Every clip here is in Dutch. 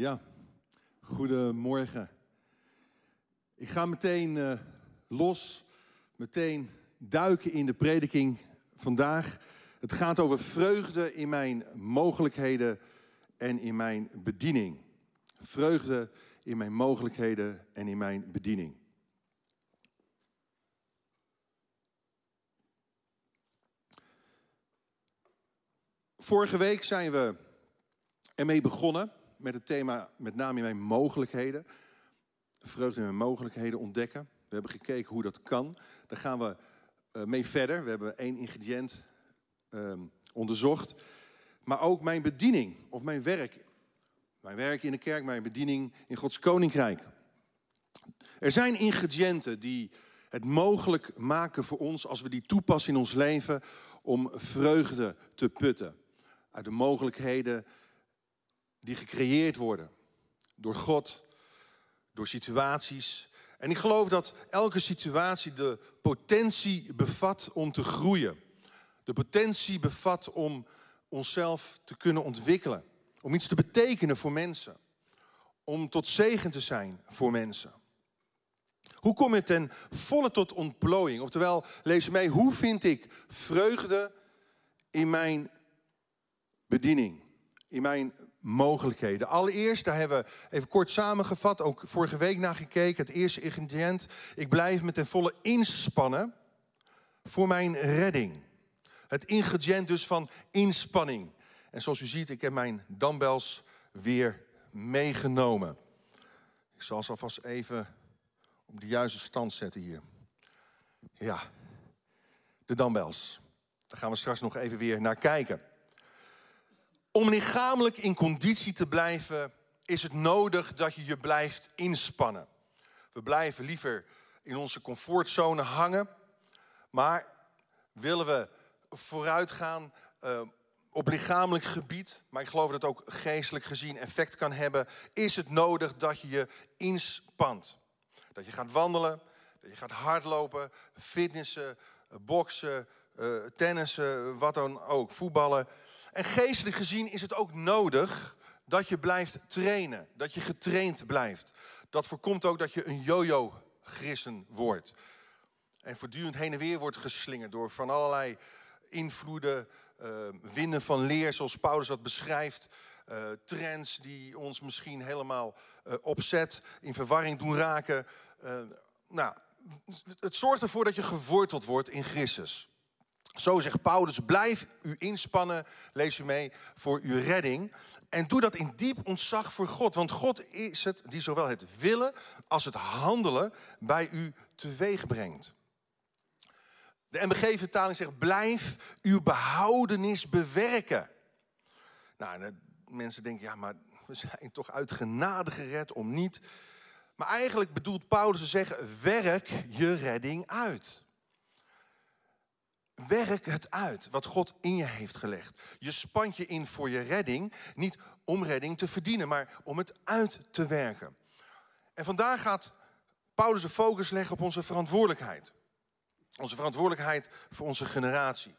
Ja, goedemorgen. Ik ga meteen uh, los, meteen duiken in de prediking vandaag. Het gaat over vreugde in mijn mogelijkheden en in mijn bediening. Vreugde in mijn mogelijkheden en in mijn bediening. Vorige week zijn we ermee begonnen met het thema met name in mijn mogelijkheden. Vreugde in mijn mogelijkheden ontdekken. We hebben gekeken hoe dat kan. Daar gaan we uh, mee verder. We hebben één ingrediënt uh, onderzocht. Maar ook mijn bediening of mijn werk. Mijn werk in de kerk, mijn bediening in Gods koninkrijk. Er zijn ingrediënten die het mogelijk maken voor ons als we die toepassen in ons leven om vreugde te putten. Uit de mogelijkheden die gecreëerd worden door God, door situaties. En ik geloof dat elke situatie de potentie bevat om te groeien. De potentie bevat om onszelf te kunnen ontwikkelen. Om iets te betekenen voor mensen. Om tot zegen te zijn voor mensen. Hoe kom je ten volle tot ontplooiing? Oftewel, lees mee, hoe vind ik vreugde in mijn bediening? In mijn mogelijkheden. Allereerst, daar hebben we even kort samengevat, ook vorige week naar gekeken. Het eerste ingrediënt, ik blijf me ten volle inspannen voor mijn redding. Het ingrediënt dus van inspanning. En zoals u ziet, ik heb mijn dumbbells weer meegenomen. Ik zal ze alvast even op de juiste stand zetten hier. Ja, de dumbbells. Daar gaan we straks nog even weer naar kijken. Om lichamelijk in conditie te blijven, is het nodig dat je je blijft inspannen. We blijven liever in onze comfortzone hangen, maar willen we vooruit gaan uh, op lichamelijk gebied, maar ik geloof dat het ook geestelijk gezien effect kan hebben, is het nodig dat je je inspant. Dat je gaat wandelen, dat je gaat hardlopen, fitnessen, boksen, uh, tennissen, wat dan ook, voetballen. En geestelijk gezien is het ook nodig dat je blijft trainen. Dat je getraind blijft. Dat voorkomt ook dat je een yo-yo grissen wordt. En voortdurend heen en weer wordt geslingerd door van allerlei invloeden, uh, winden van leer, zoals Paulus dat beschrijft. Uh, trends die ons misschien helemaal uh, opzet, in verwarring doen raken. nou, het zorgt ervoor dat je geworteld wordt in Christus. Zo zegt Paulus, blijf u inspannen, lees u mee, voor uw redding. En doe dat in diep ontzag voor God. Want God is het die zowel het willen als het handelen bij u teweeg brengt. De MBG-vertaling zegt, blijf uw behoudenis bewerken. Nou, mensen denken, ja, maar we zijn toch uit genade gered om niet. Maar eigenlijk bedoelt Paulus te zeggen, werk je redding uit. Werk het uit wat God in je heeft gelegd. Je spant je in voor je redding, niet om redding te verdienen, maar om het uit te werken. En vandaag gaat Paulus de focus leggen op onze verantwoordelijkheid. Onze verantwoordelijkheid voor onze generatie.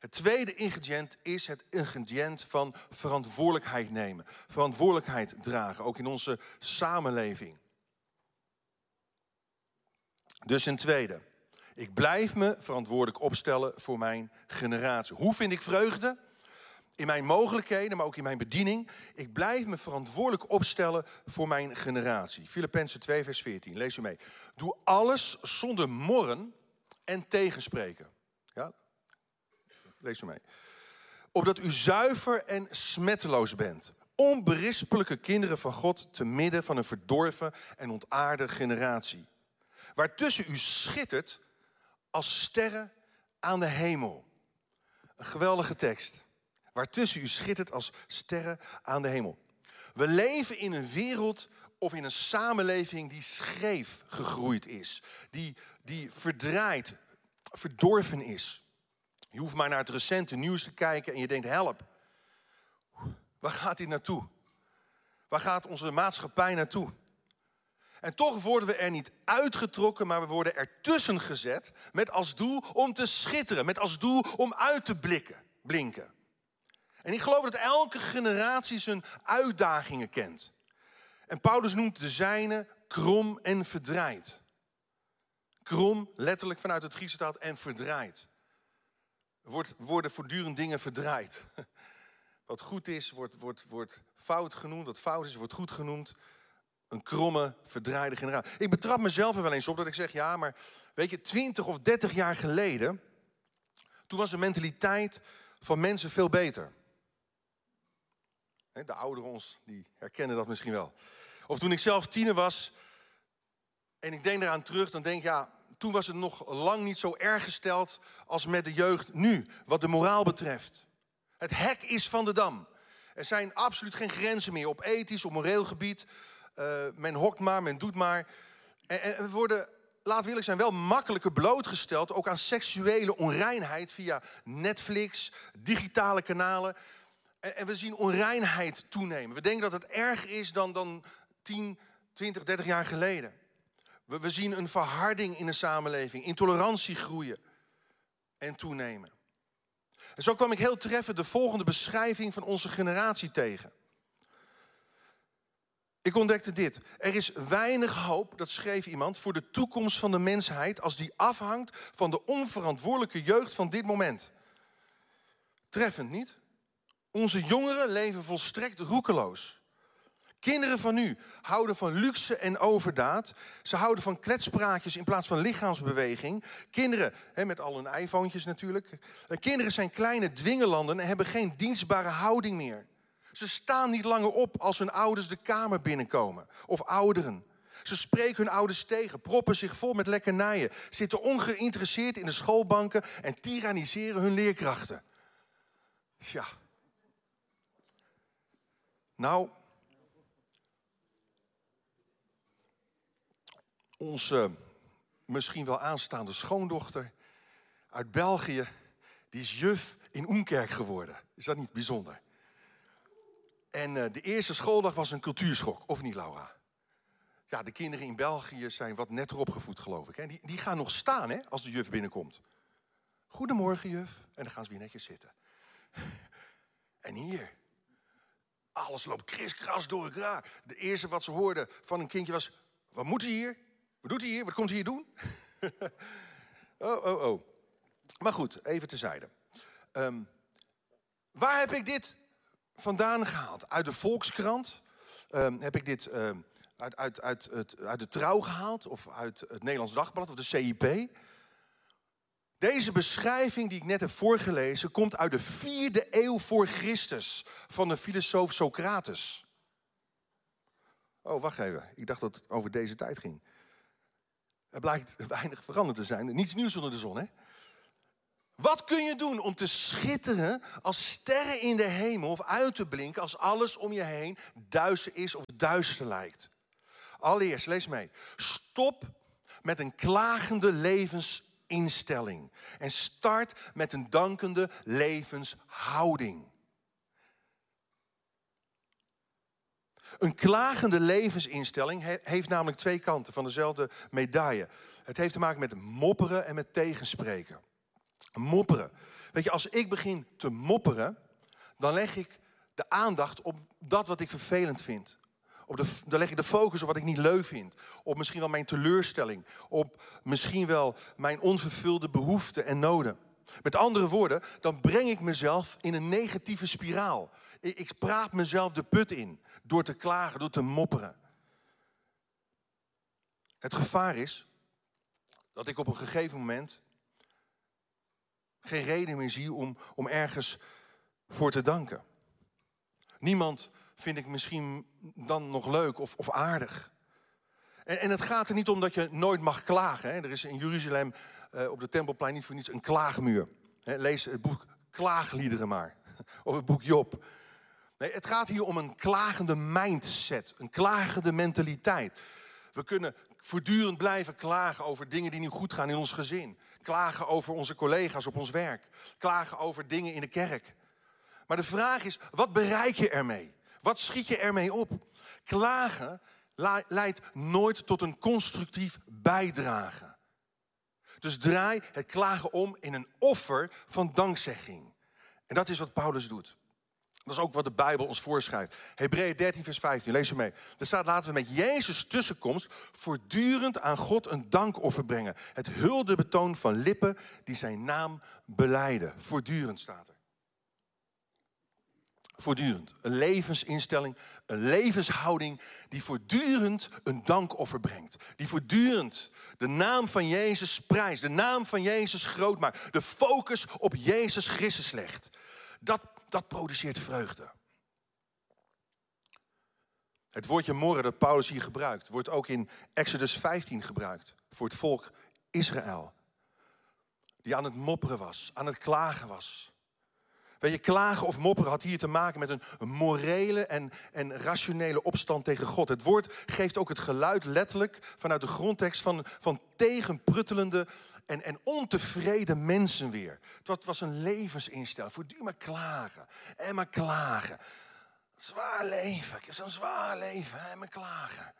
Het tweede ingrediënt is het ingrediënt van verantwoordelijkheid nemen. Verantwoordelijkheid dragen, ook in onze samenleving. Dus een tweede. Ik blijf me verantwoordelijk opstellen voor mijn generatie. Hoe vind ik vreugde? In mijn mogelijkheden, maar ook in mijn bediening. Ik blijf me verantwoordelijk opstellen voor mijn generatie. Filippenzen 2, vers 14. Lees u mee. Doe alles zonder morren en tegenspreken. Ja? Lees u mee. Opdat u zuiver en smetteloos bent. Onberispelijke kinderen van God te midden van een verdorven en ontaarde generatie. Waartussen u schittert als sterren aan de hemel. Een geweldige tekst. Waartussen u schittert als sterren aan de hemel. We leven in een wereld of in een samenleving die scheef gegroeid is. Die, die verdraaid, verdorven is. Je hoeft maar naar het recente nieuws te kijken en je denkt, help. Waar gaat dit naartoe? Waar gaat onze maatschappij naartoe? En toch worden we er niet uitgetrokken, maar we worden ertussen gezet met als doel om te schitteren, met als doel om uit te blikken, blinken. En ik geloof dat elke generatie zijn uitdagingen kent. En Paulus noemt de zijne krom en verdraaid. Krom, letterlijk vanuit het Griekse taal, en verdraaid. Er wordt, worden voortdurend dingen verdraaid. Wat goed is, wordt, wordt, wordt fout genoemd. Wat fout is, wordt goed genoemd. Een kromme, verdraaide generaal. Ik betrap mezelf er wel eens op dat ik zeg, ja, maar weet je, 20 of 30 jaar geleden, toen was de mentaliteit van mensen veel beter. De ouderen ons, die herkennen dat misschien wel. Of toen ik zelf tiener was en ik denk eraan terug, dan denk ik, ja, toen was het nog lang niet zo erg gesteld als met de jeugd nu, wat de moraal betreft. Het hek is van de dam. Er zijn absoluut geen grenzen meer op ethisch, op moreel gebied. Uh, men hokt maar, men doet maar. En, en we worden, laten we eerlijk zijn, wel makkelijker blootgesteld... ook aan seksuele onreinheid via Netflix, digitale kanalen. En, en we zien onreinheid toenemen. We denken dat het erger is dan, dan 10, 20, 30 jaar geleden. We, we zien een verharding in de samenleving, intolerantie groeien en toenemen. En zo kwam ik heel treffend de volgende beschrijving van onze generatie tegen. Ik ontdekte dit. Er is weinig hoop, dat schreef iemand, voor de toekomst van de mensheid als die afhangt van de onverantwoordelijke jeugd van dit moment. Treffend niet? Onze jongeren leven volstrekt roekeloos. Kinderen van nu houden van luxe en overdaad. Ze houden van kletspraatjes in plaats van lichaamsbeweging. Kinderen, met al hun iPhones natuurlijk. Eh, kinderen zijn kleine dwingelanden en hebben geen dienstbare houding meer. Ze staan niet langer op als hun ouders de kamer binnenkomen. Of ouderen. Ze spreken hun ouders tegen, proppen zich vol met lekkernijen, zitten ongeïnteresseerd in de schoolbanken en tyranniseren hun leerkrachten. Ja. Nou, onze misschien wel aanstaande schoondochter uit België, die is juf in Oenkerk geworden. Is dat niet bijzonder? En uh, de eerste schooldag was een cultuurschok, of niet Laura? Ja, de kinderen in België zijn wat netter opgevoed, geloof ik. Hè? Die, die gaan nog staan hè, als de juf binnenkomt. Goedemorgen, juf. En dan gaan ze weer netjes zitten. En hier, alles loopt kriskras door elkaar. De eerste wat ze hoorden van een kindje was: Wat moet hij hier? Wat doet hij hier? Wat komt hij hier doen? oh, oh, oh. Maar goed, even tezijde. Um, waar heb ik dit vandaan gehaald? Uit de Volkskrant? Um, heb ik dit uit, uit, uit, uit, uit de Trouw gehaald? Of uit het Nederlands Dagblad of de CIP? Deze beschrijving die ik net heb voorgelezen... komt uit de vierde eeuw voor Christus van de filosoof Socrates. Oh, wacht even. Ik dacht dat het over deze tijd ging. Er blijkt weinig veranderd te zijn. Niets nieuws onder de zon, hè? Wat kun je doen om te schitteren als sterren in de hemel of uit te blinken als alles om je heen duister is of duister lijkt? Allereerst, lees mee. Stop met een klagende levensinstelling en start met een dankende levenshouding. Een klagende levensinstelling heeft namelijk twee kanten van dezelfde medaille. Het heeft te maken met mopperen en met tegenspreken. Mopperen. Weet je, als ik begin te mopperen, dan leg ik de aandacht op dat wat ik vervelend vind. Op de, dan leg ik de focus op wat ik niet leuk vind. Op misschien wel mijn teleurstelling. Op misschien wel mijn onvervulde behoeften en noden. Met andere woorden, dan breng ik mezelf in een negatieve spiraal. Ik, ik praat mezelf de put in door te klagen, door te mopperen. Het gevaar is dat ik op een gegeven moment geen reden meer zie om, om ergens voor te danken. Niemand vind ik misschien dan nog leuk of, of aardig. En, en, het gaat er niet om dat je nooit mag klagen. Hè. Er is in Jeruzalem uh, op de Tempelplein niet voor niets een klaagmuur. Hè, lees het boek Klaagliederen maar. Of het boek Job. Nee, het gaat hier om een klagende mindset, een klagende mentaliteit. We kunnen voortdurend blijven klagen over dingen die niet goed gaan in ons gezin. Klagen over onze collega's op ons werk. Klagen over dingen in de kerk. Maar de vraag is, wat bereik je ermee? Wat schiet je ermee op? Klagen leidt nooit tot een constructief bijdragen. Dus draai het klagen om in een offer van dankzegging. En dat is wat Paulus doet. Dat is ook wat de Bijbel ons voorschrijft. Hebreeën 13, vers 15, lees je mee. Er staat, laten we met Jezus tussenkomst voortdurend aan God een dankoffer brengen. Het huldebetoon van lippen die zijn naam beleiden. Voortdurend staat er. Voortdurend. Een levensinstelling, een levenshouding die voortdurend een dankoffer brengt. Die voortdurend de naam van Jezus prijst, de naam van Jezus groot maakt. De focus op Jezus Christus legt. Dat, dat produceert vreugde. Het woordje morren dat Paulus hier gebruikt, wordt ook in Exodus 15 gebruikt voor het volk Israël. Die aan het mopperen was, aan het klagen was. Weet je, klagen of mopperen had hier te maken met een, morele en, en rationele opstand tegen God. Het woord geeft ook het geluid letterlijk vanuit de grondtekst van, van tegenpruttelende en, en ontevreden mensen weer. Het was een levensinstelling. Voortdurend maar klagen en maar klagen. Zwaar leven. Ik heb zo'n zwaar leven en maar klagen.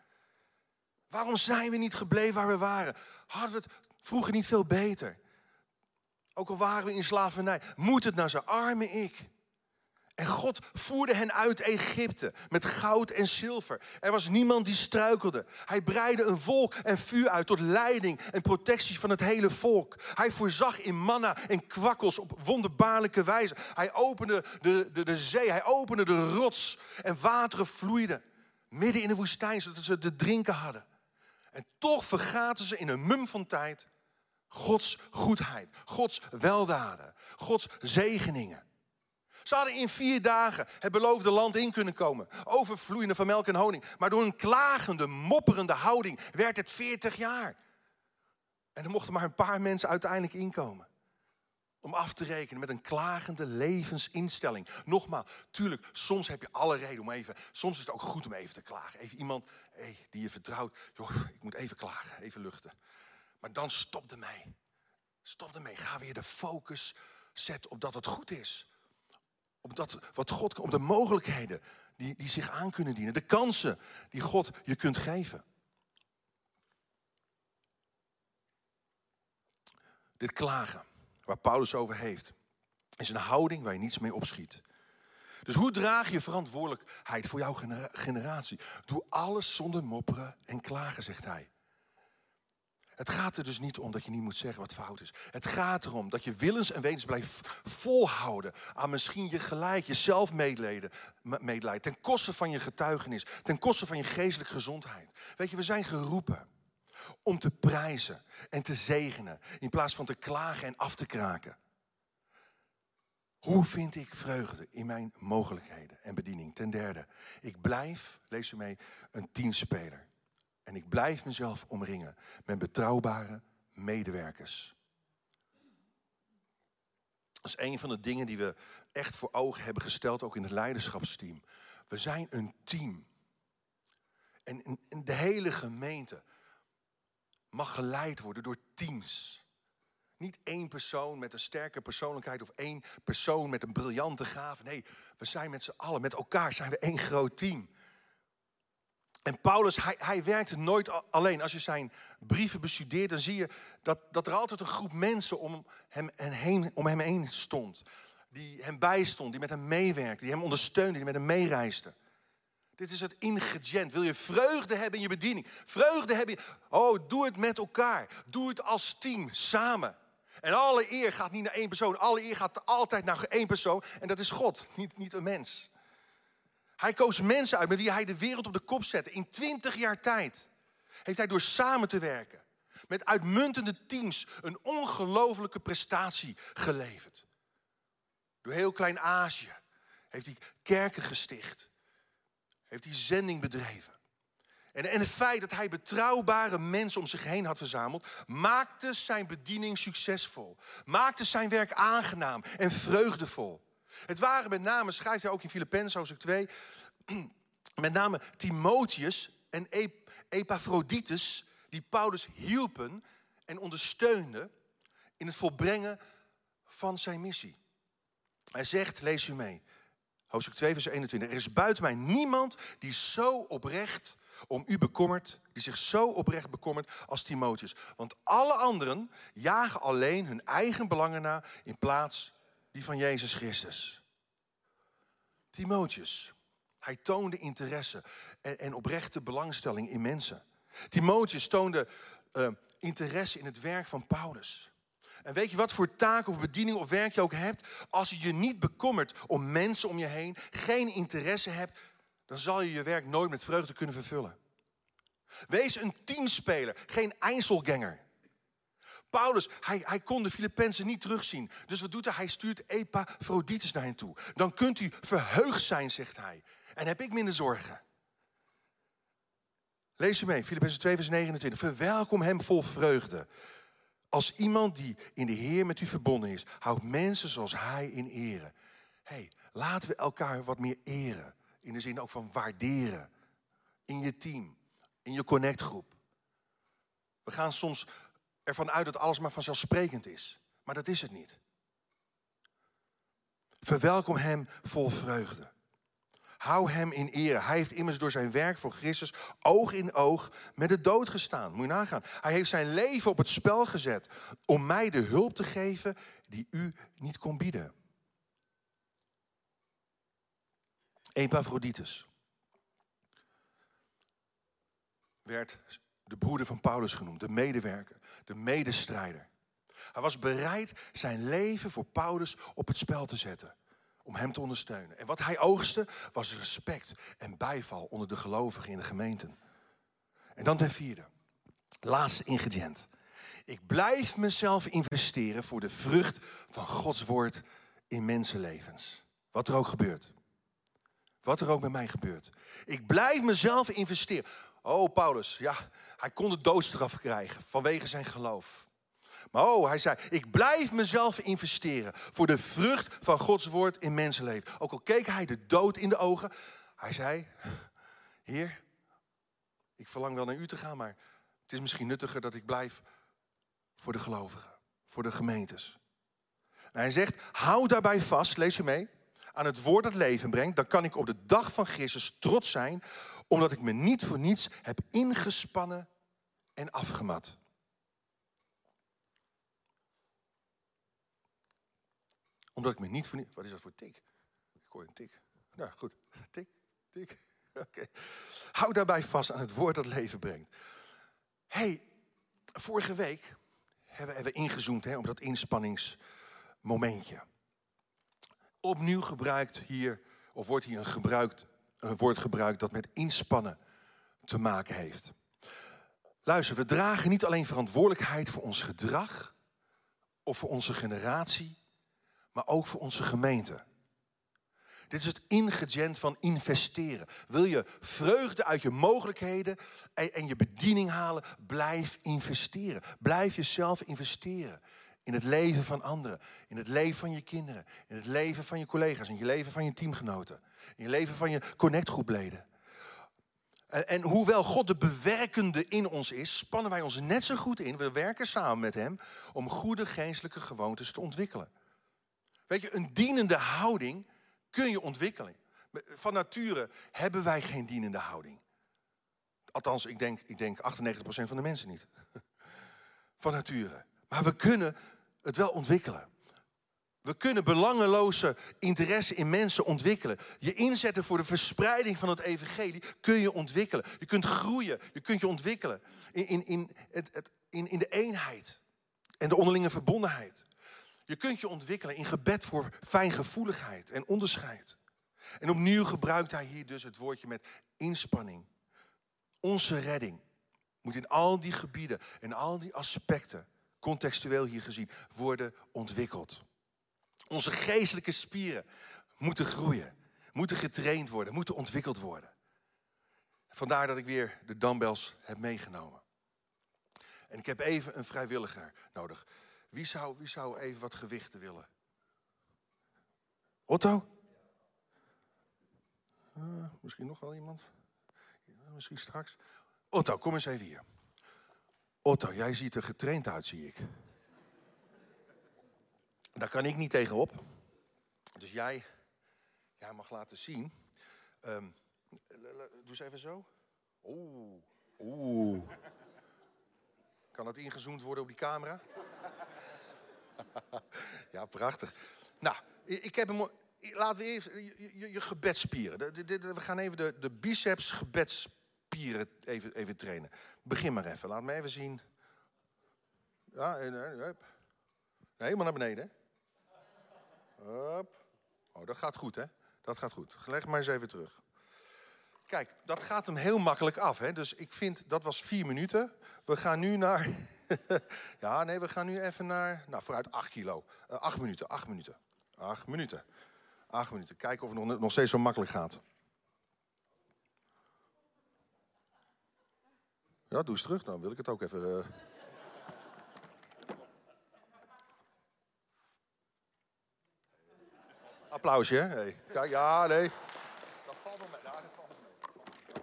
Waarom zijn we niet gebleven waar we waren? Hadden we het vroeger niet veel beter? Ook al waren we in slavernij. Moet het nou zo? Arme ik. En God voerde hen uit Egypte met goud en zilver. Er was niemand die struikelde. Hij breidde een volk en vuur uit tot leiding en protectie van het hele volk. Hij voorzag in manna en kwakkels op wonderbaarlijke wijze. Hij opende de, de, de zee, hij opende de rots en wateren vloeiden. Midden in de woestijn, zodat ze te drinken hadden. En toch vergaten ze in een mum van tijd Gods goedheid, Gods weldaden, Gods zegeningen. Ze hadden in vier dagen het beloofde land in kunnen komen. Overvloeiende van melk en honing. Maar door een klagende, mopperende houding werd het veertig jaar. En er mochten maar een paar mensen uiteindelijk inkomen. Om af te rekenen met een klagende levensinstelling. Nogmaals, tuurlijk, soms heb je alle reden om even. Soms is het ook goed om even te klagen. Even iemand hey, die je vertrouwt. Joh, ik moet even klagen, even luchten. Maar dan stop ermee. Stop ermee. Ga weer de focus zetten op dat het goed is. Op dat wat God, op de mogelijkheden die, die zich aan kunnen dienen. De kansen die God je kunt geven. Dit klagen, waar Paulus over heeft, is een houding waar je niets mee opschiet. Dus hoe draag je verantwoordelijkheid voor jouw generatie? Doe alles zonder mopperen en klagen, zegt hij. Het gaat er dus niet om dat je niet moet zeggen wat fout is. Het gaat erom dat je willens en wetens blijft volhouden aan misschien je gelijk, je zelfmedelijden, ten koste van je getuigenis, ten koste van je geestelijke gezondheid. Weet je, we zijn geroepen om te prijzen en te zegenen in plaats van te klagen en af te kraken. Hoe vind ik vreugde in mijn mogelijkheden en bediening? Ten derde, ik blijf, lees u mee, een teamspeler. En ik blijf mezelf omringen met betrouwbare medewerkers. Dat is een van de dingen die we echt voor ogen hebben gesteld, ook in het leiderschapsteam. We zijn een team. En de hele gemeente mag geleid worden door teams. Niet één persoon met een sterke persoonlijkheid of één persoon met een briljante gave. Nee, we zijn met z'n allen, met elkaar zijn we één groot team. En Paulus, hij, hij werkte nooit alleen. Als je zijn brieven bestudeert, dan zie je dat, dat er altijd een groep mensen om hem, heen, om hem heen stond. Die hem bijstond, die met hem meewerkte, die hem ondersteunde, die met hem meereisde. Dit is het ingrediënt. Wil je vreugde hebben in je bediening? Vreugde hebben. Oh, doe het met elkaar. Doe het als team, samen. En alle eer gaat niet naar één persoon. Alle eer gaat altijd naar één persoon. En dat is God, niet, niet een mens. Hij koos mensen uit met wie hij de wereld op de kop zette. In twintig jaar tijd heeft hij door samen te werken met uitmuntende teams een ongelofelijke prestatie geleverd. Door heel Klein-Azië heeft hij kerken gesticht. Heeft hij zending bedreven. En, en het feit dat hij betrouwbare mensen om zich heen had verzameld, maakte zijn bediening succesvol. Maakte zijn werk aangenaam en vreugdevol. Het waren met name, schrijft hij ook in Filippenzen hoofdstuk 2, met name Timotheus en Epaphroditus, die Paulus hielpen en ondersteunden in het volbrengen van zijn missie. Hij zegt, lees u mee, hoofdstuk 2, vers 21. Er is buiten mij niemand die zo oprecht om u bekommert, die zich zo oprecht bekommert als Timotheus. Want alle anderen jagen alleen hun eigen belangen na in plaats die van Jezus Christus. Timotheus, hij toonde interesse en, en oprechte belangstelling in mensen. Timotheus toonde uh, interesse in het werk van Paulus. En weet je wat voor taak of bediening of werk je ook hebt? Als je je niet bekommert om mensen om je heen, geen interesse hebt, dan zal je je werk nooit met vreugde kunnen vervullen. Wees een teamspeler, geen Einzelganger. Paulus, hij, hij kon de Filippenzen niet terugzien. Dus wat doet hij? Hij stuurt Epaphroditus naar hen toe. Dan kunt u verheugd zijn, zegt hij. En heb ik minder zorgen. Lees je mee, Filippenzen 2 vers 29. Verwelkom hem vol vreugde. Als iemand die in de Heer met u verbonden is. Houd mensen zoals hij in ere. hey, laten we elkaar wat meer eren. In de zin ook van waarderen. In je team. In je connectgroep. We gaan soms ervan uit dat alles maar vanzelfsprekend is. Maar dat is het niet. Verwelkom hem vol vreugde. Hou hem in ere. Hij heeft immers door zijn werk voor Christus oog in oog met de dood gestaan. Moet je nagaan. Hij heeft zijn leven op het spel gezet om mij de hulp te geven die u niet kon bieden. Epaphroditus werd de broeder van Paulus genoemd, de medewerker, de medestrijder. Hij was bereid zijn leven voor Paulus op het spel te zetten om hem te ondersteunen. En wat hij oogste was respect en bijval onder de gelovigen in de gemeenten. En dan ten vierde, laatste ingrediënt. Ik blijf mezelf investeren voor de vrucht van Gods woord in mensenlevens. Wat er ook gebeurt. Wat er ook met mij gebeurt. Ik blijf mezelf investeren. Oh, Paulus, ja, hij kon de doodstraf krijgen vanwege zijn geloof. Maar oh, hij zei, ik blijf mezelf investeren voor de vrucht van Gods woord in mensenleven. Ook al keek hij de dood in de ogen, hij zei, Heer, ik verlang wel naar u te gaan, maar het is misschien nuttiger dat ik blijf voor de gelovigen, voor de gemeentes. En hij zegt, hou daarbij vast, lees je mee, aan het woord dat leven brengt, dan kan ik op de dag van Christus trots zijn, omdat ik me niet voor niets heb ingespannen en afgemat. Omdat ik me niet voor Wat is dat voor tik? Ik hoor een tik. Nou goed, tik, tik. Oké. Hou daarbij vast aan het woord dat leven brengt. hey, vorige week hebben we ingezoomd hè, op dat inspanningsmomentje. Opnieuw gebruikt hier, of wordt hier een, gebruikt, een woord gebruikt dat met inspannen te maken heeft. Luister, we dragen niet alleen verantwoordelijkheid voor ons gedrag of voor onze generatie, maar ook voor onze gemeente. Dit is het ingrediënt van investeren. Wil je vreugde uit je mogelijkheden en, je bediening halen? Blijf investeren. Blijf jezelf investeren in het leven van anderen, in het leven van je kinderen, in het leven van je collega's, in je leven van je teamgenoten, in je leven van je connectgroepleden. En, en hoewel God de bewerkende in ons is, spannen wij ons net zo goed in. We werken samen met Hem om goede geestelijke gewoontes te ontwikkelen. Weet je, een dienende houding kun je ontwikkelen. Van nature hebben wij geen dienende houding. Althans, ik denk, ik denk 98% van de mensen niet. Van nature. Maar we kunnen het wel ontwikkelen. We kunnen belangeloze interesse in mensen ontwikkelen. Je inzetten voor de verspreiding van het evangelie kun je ontwikkelen. Je kunt groeien, je kunt je ontwikkelen in, in, in, het, het, in, in de eenheid en de onderlinge verbondenheid. Je kunt je ontwikkelen in gebed voor fijngevoeligheid en onderscheid. En opnieuw gebruikt hij hier dus het woordje met inspanning. Onze redding moet in al die gebieden en al die aspecten, contextueel hier gezien, worden ontwikkeld. Onze geestelijke spieren moeten groeien, moeten getraind worden, moeten ontwikkeld worden. Vandaar dat ik weer de dumbbells heb meegenomen. En ik heb even een vrijwilliger nodig. Wie zou, wie zou even wat gewichten willen? Otto? Uh, misschien nog wel iemand? misschien straks. Otto, kom eens even hier. Otto, jij ziet er getraind uit, zie ik. Daar kan ik niet tegenop. Dus jij, jij mag laten zien. Um, doe eens even zo. Oeh, oeh. Kan dat ingezoomd worden op die camera? ja, prachtig. Nou, ik heb, hem, laten we even je, gebedspieren. We gaan even de, de biceps gebedspieren even, even trainen. Begin maar even. Laat me even zien. Ja, en, helemaal naar beneden. Hup. Oh, dat gaat goed, hè? Dat gaat goed. Leg maar eens even terug. Kijk, dat gaat hem heel makkelijk af. Hè? Dus ik vind, dat was vier minuten. We gaan nu naar... ja, nee, we gaan nu even naar... Nou, vooruit acht kilo. Eh, acht minuten, acht minuten. Acht minuten. Acht minuten. Kijken of het nog, nog steeds zo makkelijk gaat. Ja, doe eens terug. Dan wil ik het ook even... eh. Applausje, hè? Hey. Kijk, ja, nee. Dat valt wel mee. Ja, dat mee.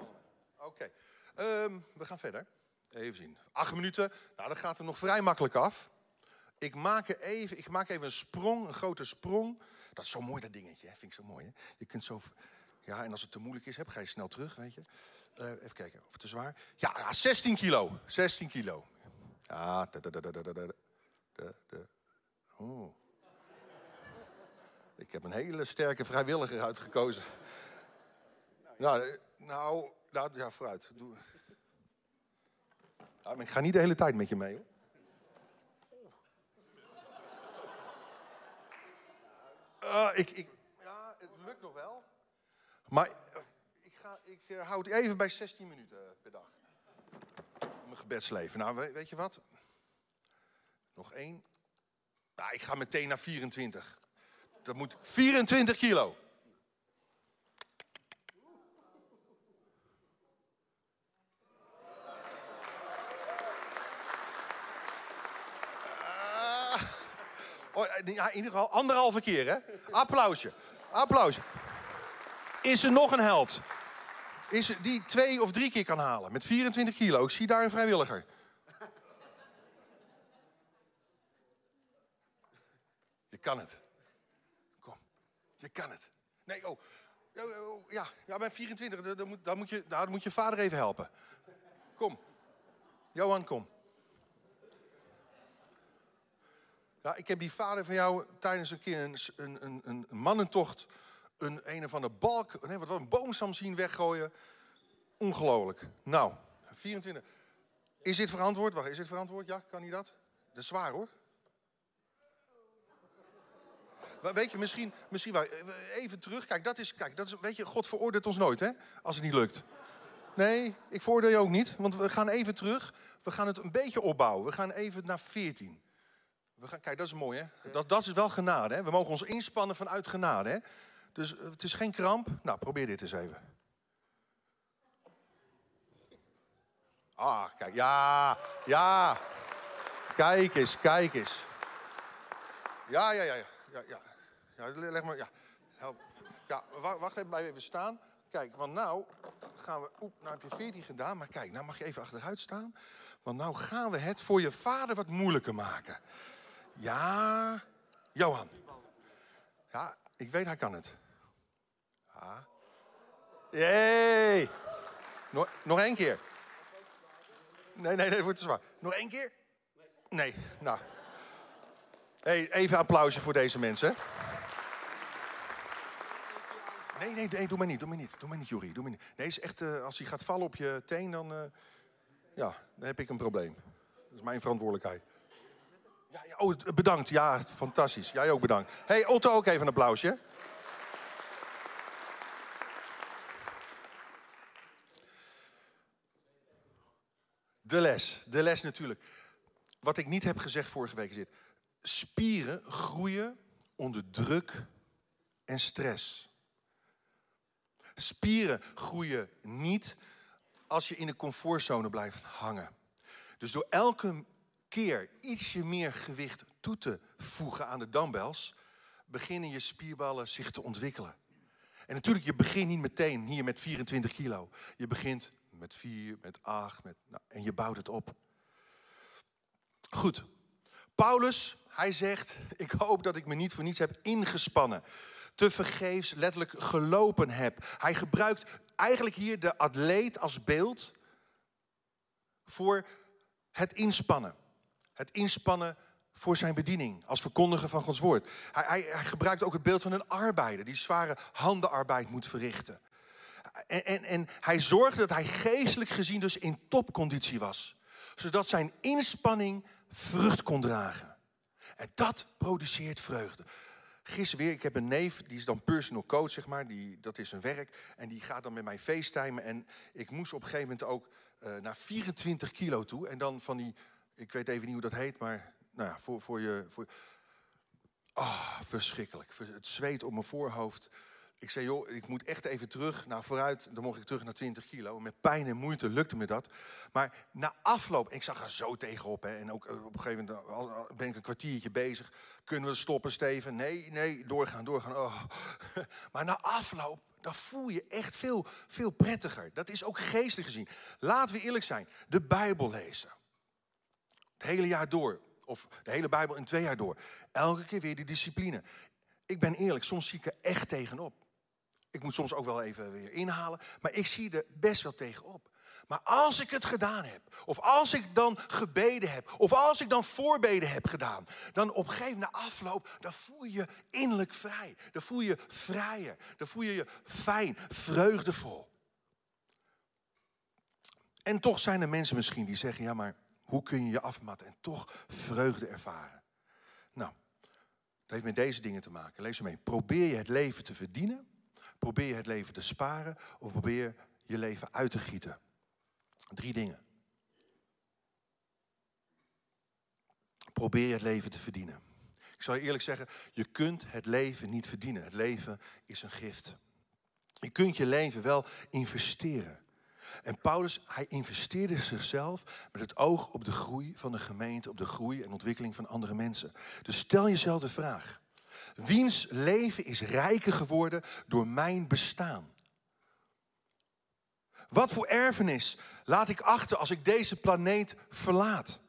Oké. Ehm, we gaan verder. Even zien. Acht minuten. Nou, dat gaat er nog vrij makkelijk af. Ik maak, even, ik maak even een sprong, een grote sprong. Dat is zo mooi, dat dingetje. Hè? Vind ik zo mooi. Hè? Je kunt zo... Ja, en als het te moeilijk is, heb, ga je snel terug, weet je. Eh, even kijken, of het te zwaar. Ja, ja, 16 kilo. 16 kilo. Ja, da, da, da, da, da, da, da, da. Oh. Ik heb een hele sterke vrijwilliger uitgekozen. Nou, eh, nou, nou ja, vooruit. Doe. Ik ga niet de hele tijd met je mee, hoor. Eh, ik, ik, ja, het lukt nog wel. Maar eh, ik, ga, ik hou het even bij 16 minuten per dag. Mijn gebedsleven. Nou, we- weet je wat? Nog één. Nou, ik ga meteen naar 24. Dat moet 24 kilo. Ah. Oh, eh, ja, in ieder geval anderhalve keer, hè? Applausje. Applausje. Is er nog een held? Is die twee of drie keer kan halen met 24 kilo? Ik zie daar een vrijwilliger. Je kan het. Je kan het. Nee, oh. Oh, oh, Ja, ja bij 24, dan- dan moet, moet je, dan moet je vader even helpen. Kom. Johan, kom. Ja, ik heb die vader van jou tijdens een keer een, een, een, mannentocht... een een of andere balk, nee, wat was een boomstam zien weggooien. Ongelooflijk. Nou, 24. Is dit verantwoord? Wacht, is dit verantwoord? Ja, kan hij dat? Dat is zwaar, hoor. Maar weet je, misschien, misschien wel, even terug. Kijk, dat is, kijk, dat is, weet je, God veroordeelt ons nooit, hè? Als het niet lukt. Nee, ik veroordeel je ook niet, want we gaan even terug. We gaan het een beetje opbouwen. We gaan even naar 14. We gaan, kijk, dat is mooi, hè? Dat, dat is wel genade, hè? We mogen ons inspannen vanuit genade, hè? Dus eh, het is geen kramp. Nou, probeer dit eens even. Ah, kijk, ja, ja. Kijk eens, kijk eens. Ja, ja, ja, ja. ja, maar, ja. Help. Ja, wa- wacht even, blijf even staan. Kijk, want nou gaan we... Oep, nou heb je 14 gedaan, maar kijk, nou mag je even achteruit staan. Want nou gaan we het voor je vader wat moeilijker maken. Ja, Johan. Ja, ik weet, hij kan het. Ja. Jee. Nog, nog één keer. Nee, nee, nee, dat wordt te zwaar. Nog één keer? Nee, nou. Hey, even applausje voor deze mensen. Nee, nee, nee, doe maar niet, doe maar niet, doe maar niet, Jury, doe maar niet. Nee, is echt, eh, als hij gaat vallen op je teen, dan, eh, ja, dan heb ik een probleem. Dat is mijn verantwoordelijkheid. Ja, oh, bedankt, ja, fantastisch. Jij ook bedankt. hey, Otto, ook even een applausje. De les, de les natuurlijk. Wat ik niet heb gezegd vorige week is dit. Spieren groeien onder druk en stress. Spieren groeien niet als je in de comfortzone blijft hangen. Dus door elke keer ietsje meer gewicht toe te voegen aan de dumbbells, beginnen je spierballen zich te ontwikkelen. En natuurlijk, je begint niet meteen hier met 24 kilo. Je begint met 4, met 8, met, nou, en je bouwt het op. Goed. Paulus, hij zegt, ik hoop dat ik me niet voor niets heb ingespannen. Te vergeefs letterlijk gelopen heb. Hij gebruikt eigenlijk hier de atleet als beeld voor het inspannen. Het inspannen voor zijn bediening als verkondiger van Gods woord. Hij, hij, hij gebruikt ook het beeld van een arbeider die zware handenarbeid moet verrichten. En, en, en hij zorgde dat hij geestelijk gezien dus in topconditie was. Zodat zijn inspanning vrucht kon dragen. En dat produceert vreugde. Gisteren weer, ik heb een neef, die is dan personal coach, zeg maar. Die, dat is zijn werk. En die gaat dan met mij facetimen. En ik moest op een gegeven moment ook uh, naar 24 kilo toe. En dan van die, ik weet even niet hoe dat heet, maar nou ja, voor, voor je... Voor, oh, verschrikkelijk. Het zweet op mijn voorhoofd. Ik zei, joh, ik moet echt even terug naar vooruit. Dan mocht ik terug naar 20 kilo. Met pijn en moeite lukte me dat. Maar na afloop, ik zag er zo tegenop. Hè, en ook eh, op een gegeven moment ben ik een kwartiertje bezig. Kunnen we stoppen, Steven? Nee, nee, doorgaan, doorgaan. Oh. Maar na afloop, dan voel je echt veel, veel prettiger. Dat is ook geestelijk gezien. Laten we eerlijk zijn. De Bijbel lezen. Het hele jaar door. Of de hele Bijbel in twee jaar door. Elke keer weer die discipline. Ik ben eerlijk, soms zie ik er echt tegenop. Ik moet soms ook wel even weer inhalen. Maar ik zie er best wel tegenop. Maar als ik het gedaan heb, of als ik dan gebeden heb, of als ik dan voorbeden heb gedaan, dan op een gegeven moment afloop, dan voel je je innerlijk vrij. Dan voel je je vrijer. Dan voel je je fijn, vreugdevol. En toch zijn er mensen misschien die zeggen, ja maar hoe kun je je afmatten en toch vreugde ervaren? Nou, dat heeft met deze dingen te maken. Lees mee. Probeer je het leven te verdienen Probeer je het leven te sparen of probeer je leven uit te gieten? Drie dingen. Probeer je het leven te verdienen. Ik zal je eerlijk zeggen, je kunt het leven niet verdienen. Het leven is een gift. Je kunt je leven wel investeren. En Paulus, hij investeerde zichzelf met het oog op de groei van de gemeente, op de groei en ontwikkeling van andere mensen. Dus stel jezelf de vraag: Wiens leven is rijker geworden door mijn bestaan? Wat voor erfenis laat ik achter als ik deze planeet verlaat?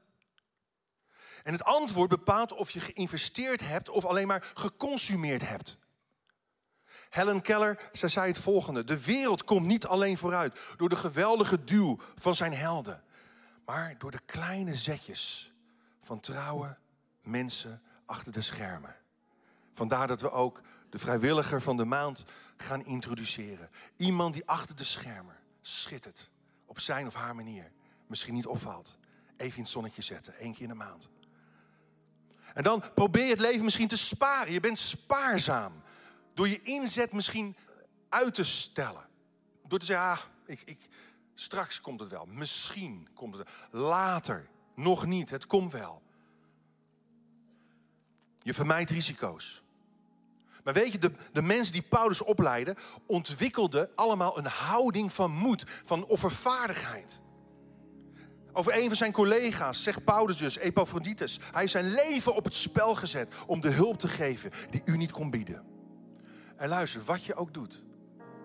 En het antwoord bepaalt of je geïnvesteerd hebt of alleen maar geconsumeerd hebt. Helen Keller zij zei het volgende: De wereld komt niet alleen vooruit door de geweldige duw van zijn helden, maar door de kleine zetjes van trouwe mensen achter de schermen. Vandaar dat we ook de vrijwilliger van de maand gaan introduceren. Iemand die achter de schermen schittert. Op zijn of haar manier. Misschien niet opvalt. Even in het zonnetje zetten. één keer in de maand. En dan probeer je het leven misschien te sparen. Je bent spaarzaam. Door je inzet misschien uit te stellen. Door te zeggen, ah, ik, ik, straks komt het wel. Misschien komt het Later. Nog niet. Het komt wel. Je vermijdt risico's. Maar weet je, de, de mensen die Paulus opleiden, ontwikkelden allemaal een houding van moed, van offervaardigheid. Over een van zijn collega's zegt Paulus dus, Epaphroditus, hij heeft zijn leven op het spel gezet om de hulp te geven die u niet kon bieden. En luister, wat je ook doet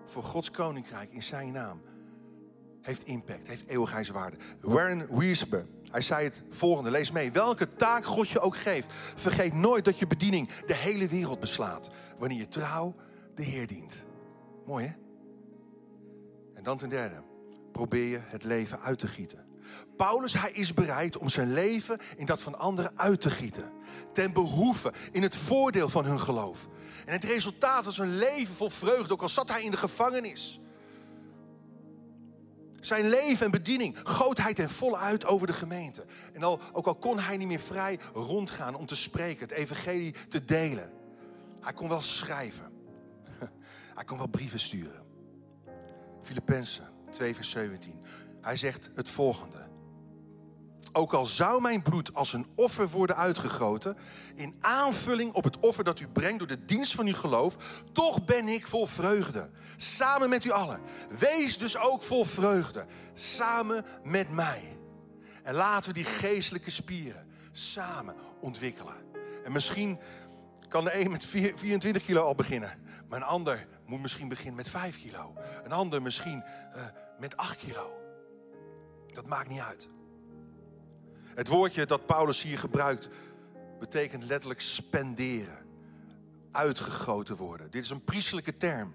voor Gods koninkrijk in zijn naam, heeft impact, heeft eeuwigheidswaarde. Warren Wiesber, hij zei het volgende, lees mee. Welke taak God je ook geeft, vergeet nooit dat je bediening de hele wereld beslaat. Wanneer je trouw de Heer dient. Mooi hè? En dan ten derde, probeer je het leven uit te gieten. Paulus, hij is bereid om zijn leven in dat van anderen uit te gieten. Ten behoeve, in het voordeel van hun geloof. En het resultaat was een leven vol vreugde, ook al zat hij in de gevangenis. Zijn leven en bediening goot hij ten volle uit over de gemeente. En al, ook al kon hij niet meer vrij rondgaan om te spreken, het evangelie te delen. Hij kon wel schrijven. Hij kon wel brieven sturen. Filippenzen 2 vers 17. Hij zegt het volgende. Ook al zou mijn bloed als een offer worden uitgegoten, in aanvulling op het offer dat u brengt door de dienst van uw geloof, toch ben ik vol vreugde. Samen met u allen. Wees dus ook vol vreugde. Samen met mij. En laten we die geestelijke spieren samen ontwikkelen. En misschien kan de een met 24 kilo al beginnen, maar een ander moet misschien beginnen met 5 kilo. Een ander misschien uh, met 8 kilo. Dat maakt niet uit. Het woordje dat Paulus hier gebruikt betekent letterlijk spenderen. Uitgegoten worden. Dit is een priestelijke term.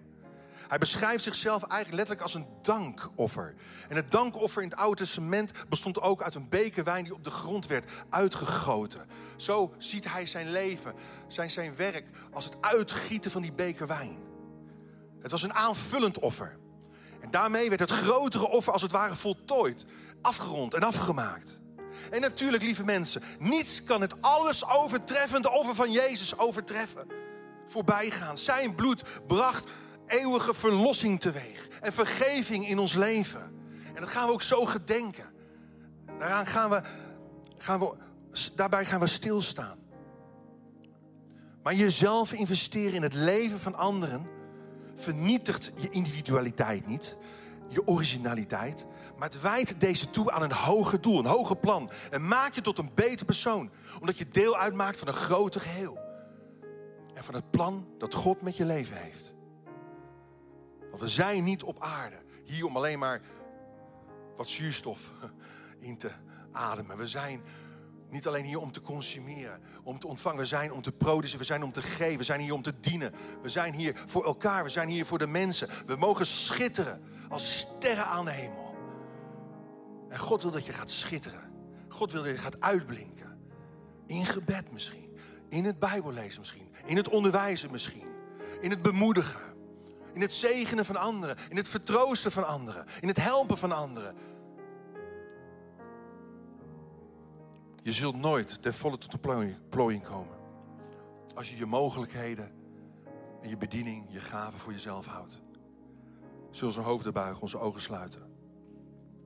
Hij beschrijft zichzelf eigenlijk letterlijk als een dankoffer. En het dankoffer in het Oude Testament bestond ook uit een beker wijn die op de grond werd uitgegoten. Zo ziet hij zijn leven, zijn, zijn werk als het uitgieten van die beker wijn. Het was een aanvullend offer. En daarmee werd het grotere offer als het ware voltooid, afgerond en afgemaakt. En natuurlijk, lieve mensen, niets kan het alles overtreffende offer van Jezus overtreffen. Voorbij gaan. Zijn bloed bracht eeuwige verlossing teweeg en vergeving in ons leven. En dat gaan we ook zo gedenken. Daaraan gaan we, gaan we, daarbij gaan we stilstaan. Maar jezelf investeren in het leven van anderen vernietigt je individualiteit niet, je originaliteit, maar het wijdt deze toe aan een hoger doel, een hoger plan. En maakt je tot een beter persoon, omdat je deel uitmaakt van een groter geheel. En van het plan dat God met je leven heeft. Want we zijn niet op aarde hier om alleen maar wat zuurstof in te ademen. We zijn niet alleen hier om te consumeren, om te ontvangen. We zijn om te produceren, we zijn om te geven, we zijn hier om te dienen. We zijn hier voor elkaar, we zijn hier voor de mensen. We mogen schitteren als sterren aan de hemel. En God wil dat je gaat schitteren. God wil dat je gaat uitblinken. In gebed misschien, in het Bijbellezen misschien, in het onderwijzen misschien, in het bemoedigen, in het zegenen van anderen, in het vertroosten van anderen, in het helpen van anderen. Je zult nooit ten volle tot de plooiing komen. Als je je mogelijkheden en je bediening, je gaven voor jezelf houdt. Zullen onze hoofden buigen, onze ogen sluiten.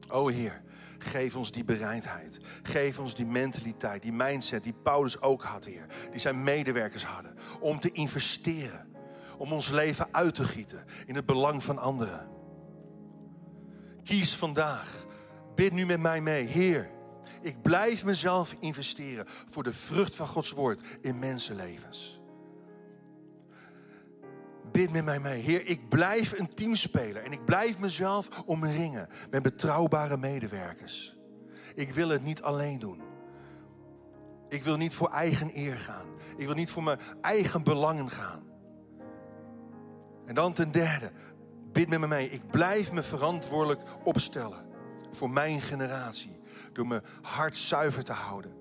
O Heer, geef ons die bereidheid. Geef ons die mentaliteit, die mindset die Paulus ook had, Heer. Die zijn medewerkers hadden. Om te investeren. Om ons leven uit te gieten in het belang van anderen. Kies vandaag. Bid nu met mij mee. Heer, ik blijf mezelf investeren voor de vrucht van Gods woord in mensenlevens. Bid met mij mee. Heer, ik blijf een teamspeler en ik blijf mezelf omringen met betrouwbare medewerkers. Ik wil het niet alleen doen. Ik wil niet voor eigen eer gaan. Ik wil niet voor mijn eigen belangen gaan. En dan ten derde, bid met me mee. Ik blijf me verantwoordelijk opstellen voor mijn generatie. Door mijn hart zuiver te houden.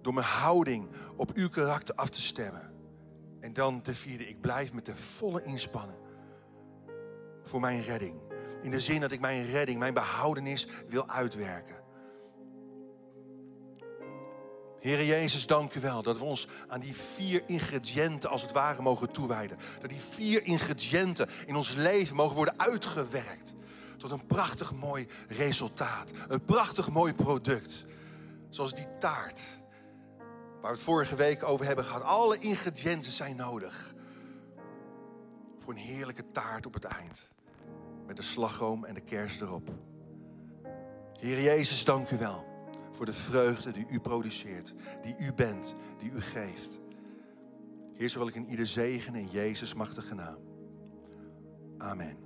Door mijn houding op uw karakter af te stemmen. En dan te vierde, ik blijf met de volle inspanning voor mijn redding. In de zin dat ik mijn redding, mijn behoudenis wil uitwerken. Heere Jezus, dank u wel dat we ons aan die vier ingrediënten als het ware mogen toewijden. Dat die vier ingrediënten in ons leven mogen worden uitgewerkt tot een prachtig mooi resultaat. Een prachtig mooi product. Zoals die taart. Waar we het vorige week over hebben gehad. Alle ingrediënten zijn nodig. Voor een heerlijke taart op het eind. Met de slagroom en de kers erop. Heer Jezus, dank u wel. Voor de vreugde die u produceert. Die u bent. Die u geeft. Heer, zo wil ik in ieder zegen in Jezus machtige naam. Amen.